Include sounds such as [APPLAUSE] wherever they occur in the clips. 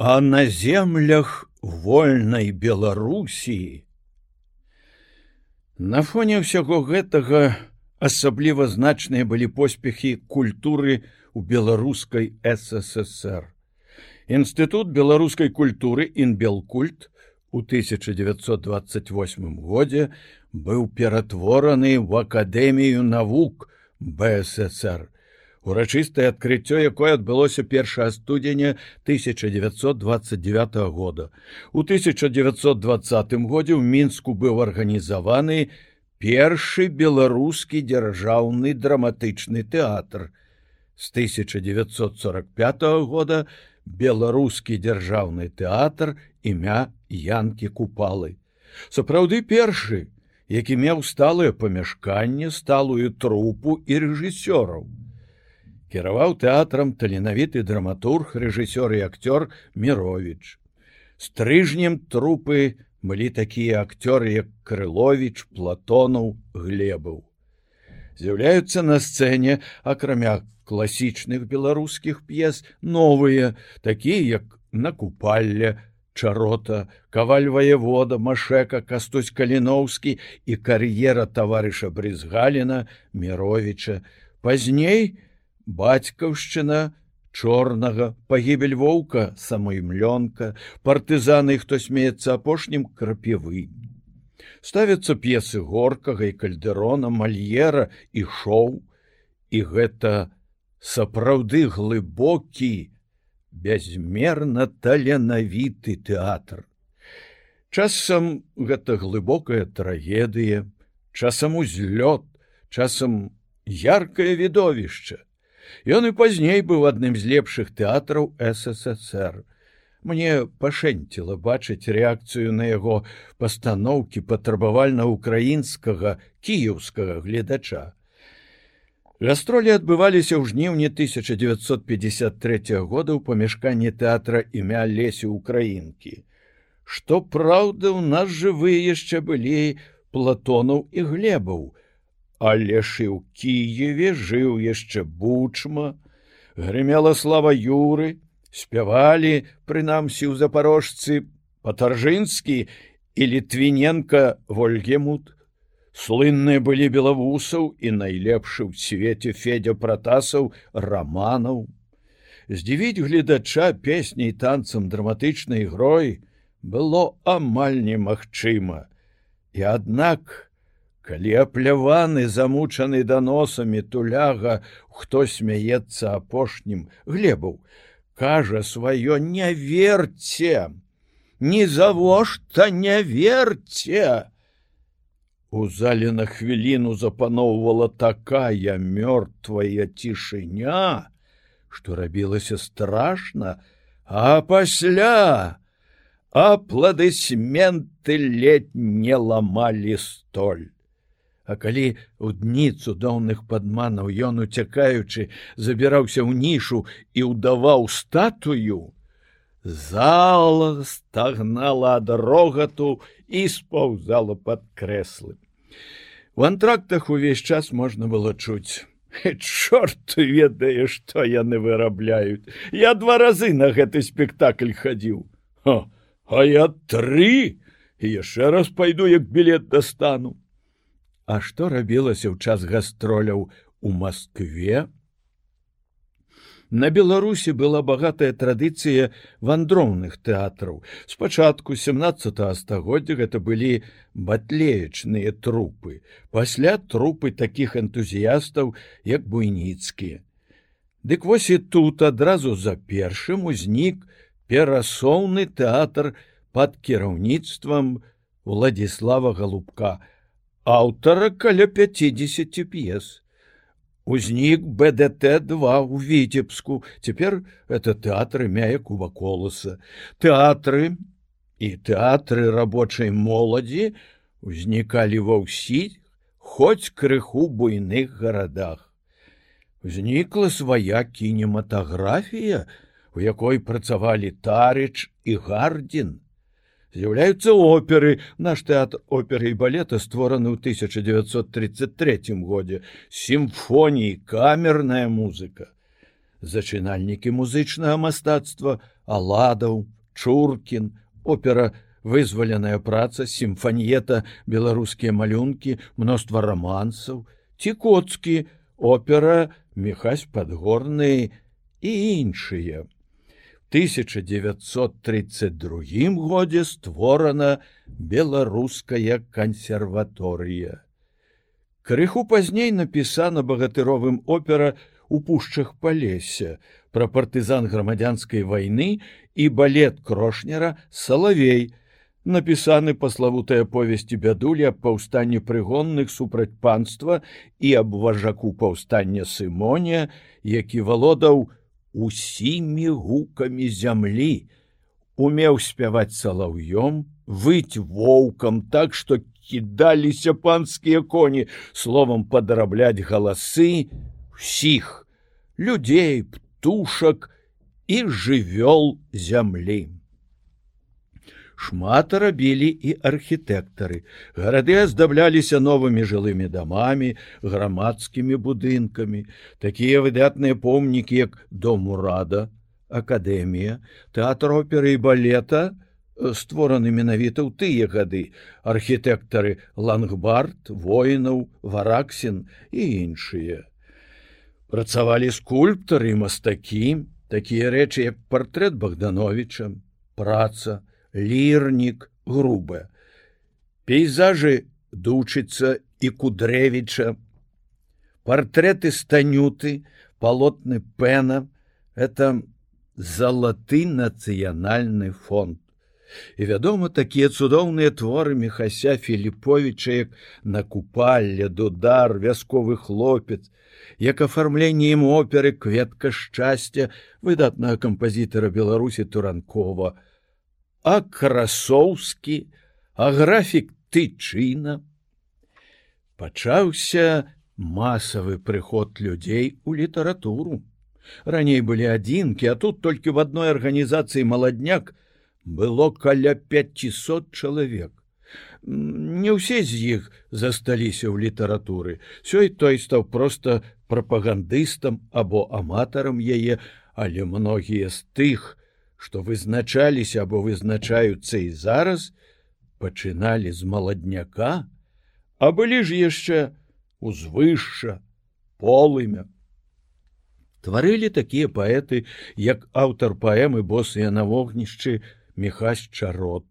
А на землях вольнай Беларусіі На фоне ўсяго гэтага асабліва значныя былі поспехі культуры у беларускай ССР. Інстытут беларускай культуры інбелкульт у 1928 годзе быў ператвораны ў акадэмію навук БССР урачыстае адкрыццё якое адбылося 1 студзеня 1929 года. У 1920 годзе ў мінску быў арганізаваны першы беларускі дзяржаўны драматычны тэатр. З 1945 года беларускі дзяржаўны тэатр імя янкі купалы. Сапраўды першы які меў сталае памяшканне сталую трупу і рэжысёраў кіраваў тэатрам таленавіты драматург рэжысёр і акцёр мирович стрыжнем трупы былі такія акцёры як крылович платонаў глебаў. З'яўляюцца на сцэне акрамя класічных беларускіх п'ес новыя такія як на купалле чарота кавальвае вода машека кастусь каліноўскі і кар'ера таварыша брызгаліна мировича пазней у бацькаўшчына чорнага пагібель воўка самоймлёнка партызаны хто смеецца апошнім крапевы ставяцца п'есы горкага і кальдерона мальера і шоу. І гэта сапраўды глыбокі бязмерна таленавіты тэатр. Часам гэта глыбокая трагедыя часам узлёт часам яркае відовішча Ён і пазней быў адным з лепшых тэатраў ссср мне пашэнціла бачыць рэакцыю на яго пастаноўкі патрабавальна-украінскага кіеўскага гледача. Гастролі адбываліся ў жніўні 1953 года ў памяшканні тэатра імя лесі украінкі што праўда у нас жывы яшчэ былі платонаў і глебаў але ж і ў кіеве жыў яшчэ бучма. Грымела слава юры. Спявалі прынамсі ў запорожцы патаржынскі і літвіненко вольгемут. Слынныя былі белавусаў і найлепшы ў свеце федзя пратасаў раманаў. Здзівіць гледача песняй танцам драматычнай грой было амаль немагчыма. І аднак у калі апляваны замучаны даносамі туляга хто смяецца апошнім глебаў кажа сваё не верце! Не завошта не верце! У зале на хвіліну запаноўвала такая мёртвая цішыня што рабілася страшна а пасля апладысменты ледь не ламалі столь А калі ў дні цудоўных падманаў ён уцякаючы забіраўся ў нішу і ўдаваў статую, зала стагнала ад рогату і спаўзала пад крэслы. У антрактах увесь час можна было чуць. Чорт ведае, што яны вырабляюць. Я два разы на гэты спектакль хадзіў. А я тры і яшчэ раз пайду, як білет дастану. А што рабілася ў час гастроляў у Маскве? На Беларусі была багатая традыцыя вандроўных тэатраў. Спачатку 17 стагоддзя гэта былі батлеечныя трупы, пасля трупы такіх энтузіястаў, як буйніцкія. Дык вось і тут адразу за першым узнік перасоўны тэатр пад кіраўніцтвам Владіслава Глубка, аўтара каля 50 п'ес. Узнік БДТ2 у віцебску, цяпер это тэатры мяек ува коласа. Тэатры і тэатры рабочай моладзі узнікалі ва ўсіх, хоць крыху буйных гарадах. Узнікла свая кінематаграфія, у якой працавалі тарыч і гардзін з'яўляюцца оперы наш тэатр оперы і балета створаны ў 1933 годзе. Сімфоніі камерная музыка зачынальнікі музычнага мастацтва аладаў чуркін опера вызваленая праца сімфанета беларускія малюнкі мноства романсаў цікоцкі опера мехась падгорны і іншыя 1932 годзе створана беларуская кансерваторыя крыху пазней напісана багатыровым опера у пушчах палеся пра партызан грамадзянскай вайны і балет крошнера салавей напісаны паславутыя повесці бядулі аб паўстанні прыгонных супраць панства і аб важаку паўстання сымоне які валодаў усімі гукамі зямлі умеў спяваць салаўём выць воўкам так што кідаліся панскія коні словам падрабляць галасы сіх людзей птушак і жывёл зямлі шмат рабілі і архітэктары. Гарады аздабляліся новымі жылымі дамамі, грамадскімі будынкамі, такія выдатныя помнікі, як дом урада, акадэмія, тэатр оперы і балета, э, створаны менавіта ў тыя гады. Архітэктары лангбард воінаў вараксін і іншыя. Працавалі скульптары мастакі такія рэчы як партрэт богдановича праца лірнік грубая пейзажы дучыцца і кудрэвіча партрэты станюты палотны пена это залаты нацыянальны фонд. І вядома такія цудоўныя творы мехася філіпповича як на купалле дудар вясковы хлопец як афармленне ім оперы кветка шчасця выдатнага кампазітара беларусі туранкова а красоўскі, а графік тычына. Пачаўся масавы прыход людзей у літаратуру. Раней былі адзінкі, а тут толькі в адной арганізацыі маладняк было каля 500 чалавек. Не ўсе з іх засталіся ў літаратуры. Сёй той стаў проста прапагандыстам або аматарам яе, але многія з тых, што вызначаліся або вызначаюцца і зараз пачыналі з маладняка, а былі ж яшчэ узвышша полымя. Тварылі такія паэты, як аўтар паэмы босыя на вогнішчы мехась чарот,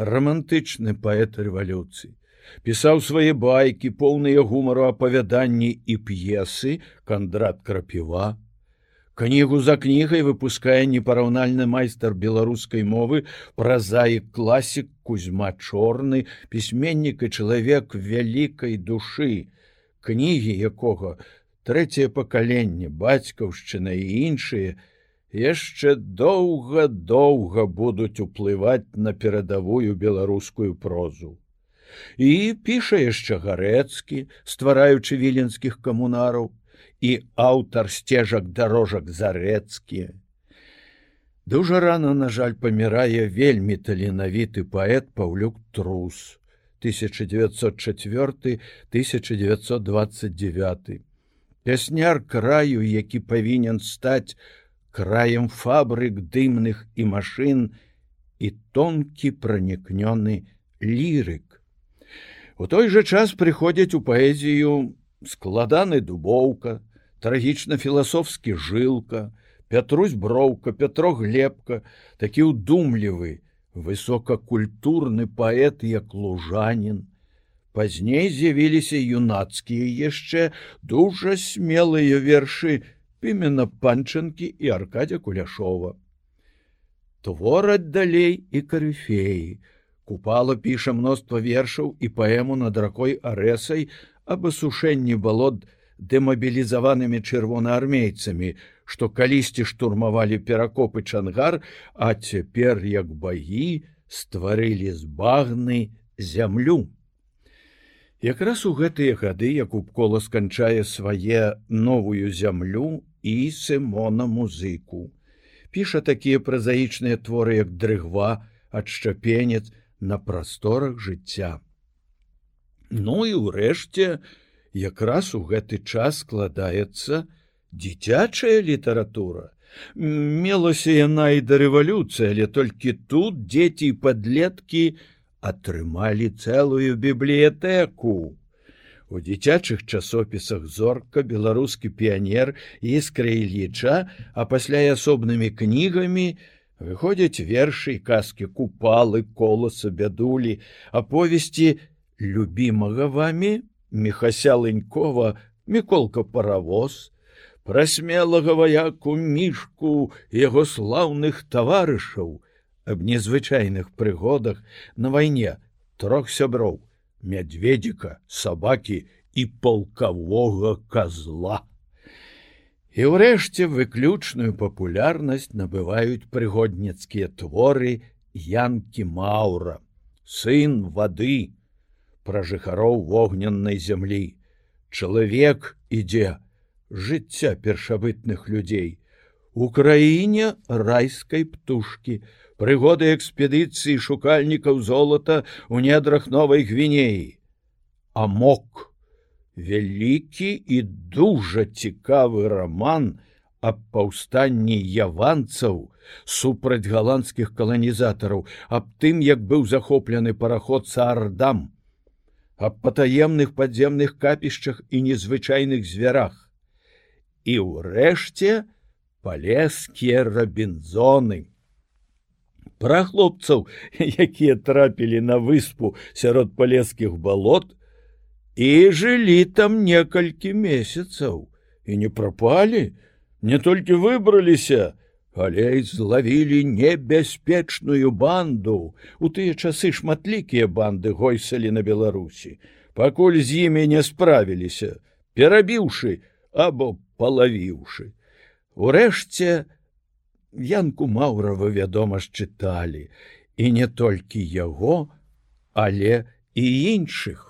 романтычны паэт рэвалюцыі, пісаў свае байкі, поўныя гумару апавяданні і п'есы кандрат крапіва, Кнігу за кнігай выпускае непараўнальны майстар беларускай мовы празаік класік кузьма чорны пісьменнік і чалавек вялікай душы кнігі якога трэцяе пакаленне бацькаўшчына і іншыя яшчэ доўга доўга будуць уплываць на перадавую беларускую прозу. І піша яшчэ гарэцкі ствараючы віленскіх камунараў і аўтар сцежак дарожак зарэцкія. Дужа рана, на жаль, памірае вельмі таленавіты паэт Паўлюк Трус 1904-1929. Пясняр краю, які павінен стаць краем фабрык дымных і машын і тонкі пранікнёны лірык. У той жа час прыходзяць у паэзію складаны дубоўка, трагічна-філасофскі жылка, Пятрусь броўка, Пятро глебка, такі ўдумлівы, высокакультурны паэт як лужанін. Пазней з'явіліся юнацкія яшчэ дужа смелыя вершы пімена панчынкі і аркадя куляшова. Твораць далей і карыфеі. Купала піша мноства вершаў і паэму над ракой арэсай аб асушэнні балот дэмабілізаванымі чырвонаармейцамі, што калісьці штурмавалі перакопы чангар, а цяпер як баі стварылі з багны зямлю. Якраз у гэтыя гады Якубкола сканчае свае новую зямлю і сымона музыку. Піша такія празаічныя творы, як дрыгва, адшчапенец на прасторах жыцця. Ну і ўрэшце, якраз у гэты час складаецца дзіцячая літаратура. Мелася яна і да рэвалюцыі, але толькі тут дзеці і падлеткі атрымалі цэлую бібліятэку. У дзіцячых часопісах зорка беларускі піянер іскра Ільіча, а пасля і асобнымі кнігамі выходзяць вершы і казкі купалы, коласа, бядулі, аповесці любімага вамі мехася лынькова, міколка паравоз, пра смелага ваяку мішку яго слаўных таварышаў аб незвычайных прыгодах на вайне трох сяброў мядзведзіка, сабакі і палкавога козла. І ўрэшце выключную папулярнасць набываюць прыгодніцкія творы янкі Маура, сын вады, пра жыхароў вогненнай зямлі. Чалавек ідзе жыцця першабытных людзей. У краіне райскай птушкі, прыгоды экспедыцыі шукальнікаў золата ў недрах новай гвінеі а мок вялікі і дужа цікавы роман аб паўстанні яванцаў супраць галандскіх каланізатараў аб тым як быў захоплены параход саардам аб патаемных падземных капішчах і незвычайных звярах і ўрэшце палескія рабінзоны пра хлопцаў, [LAUGHS] якія трапілі на выспу сярод палескіх балот і жылі там некалькі месяцаў. І не прапалі, не толькі выбраліся, але і злавілі небяспечную банду. У тыя часы шматлікія банды гойсалі на Беларусі, пакуль з імі не справіліся, перабіўшы або палавіўшы. Урэшце, Янку Маўрава, вядома ж чыталі, і не толькі яго, але і іншых.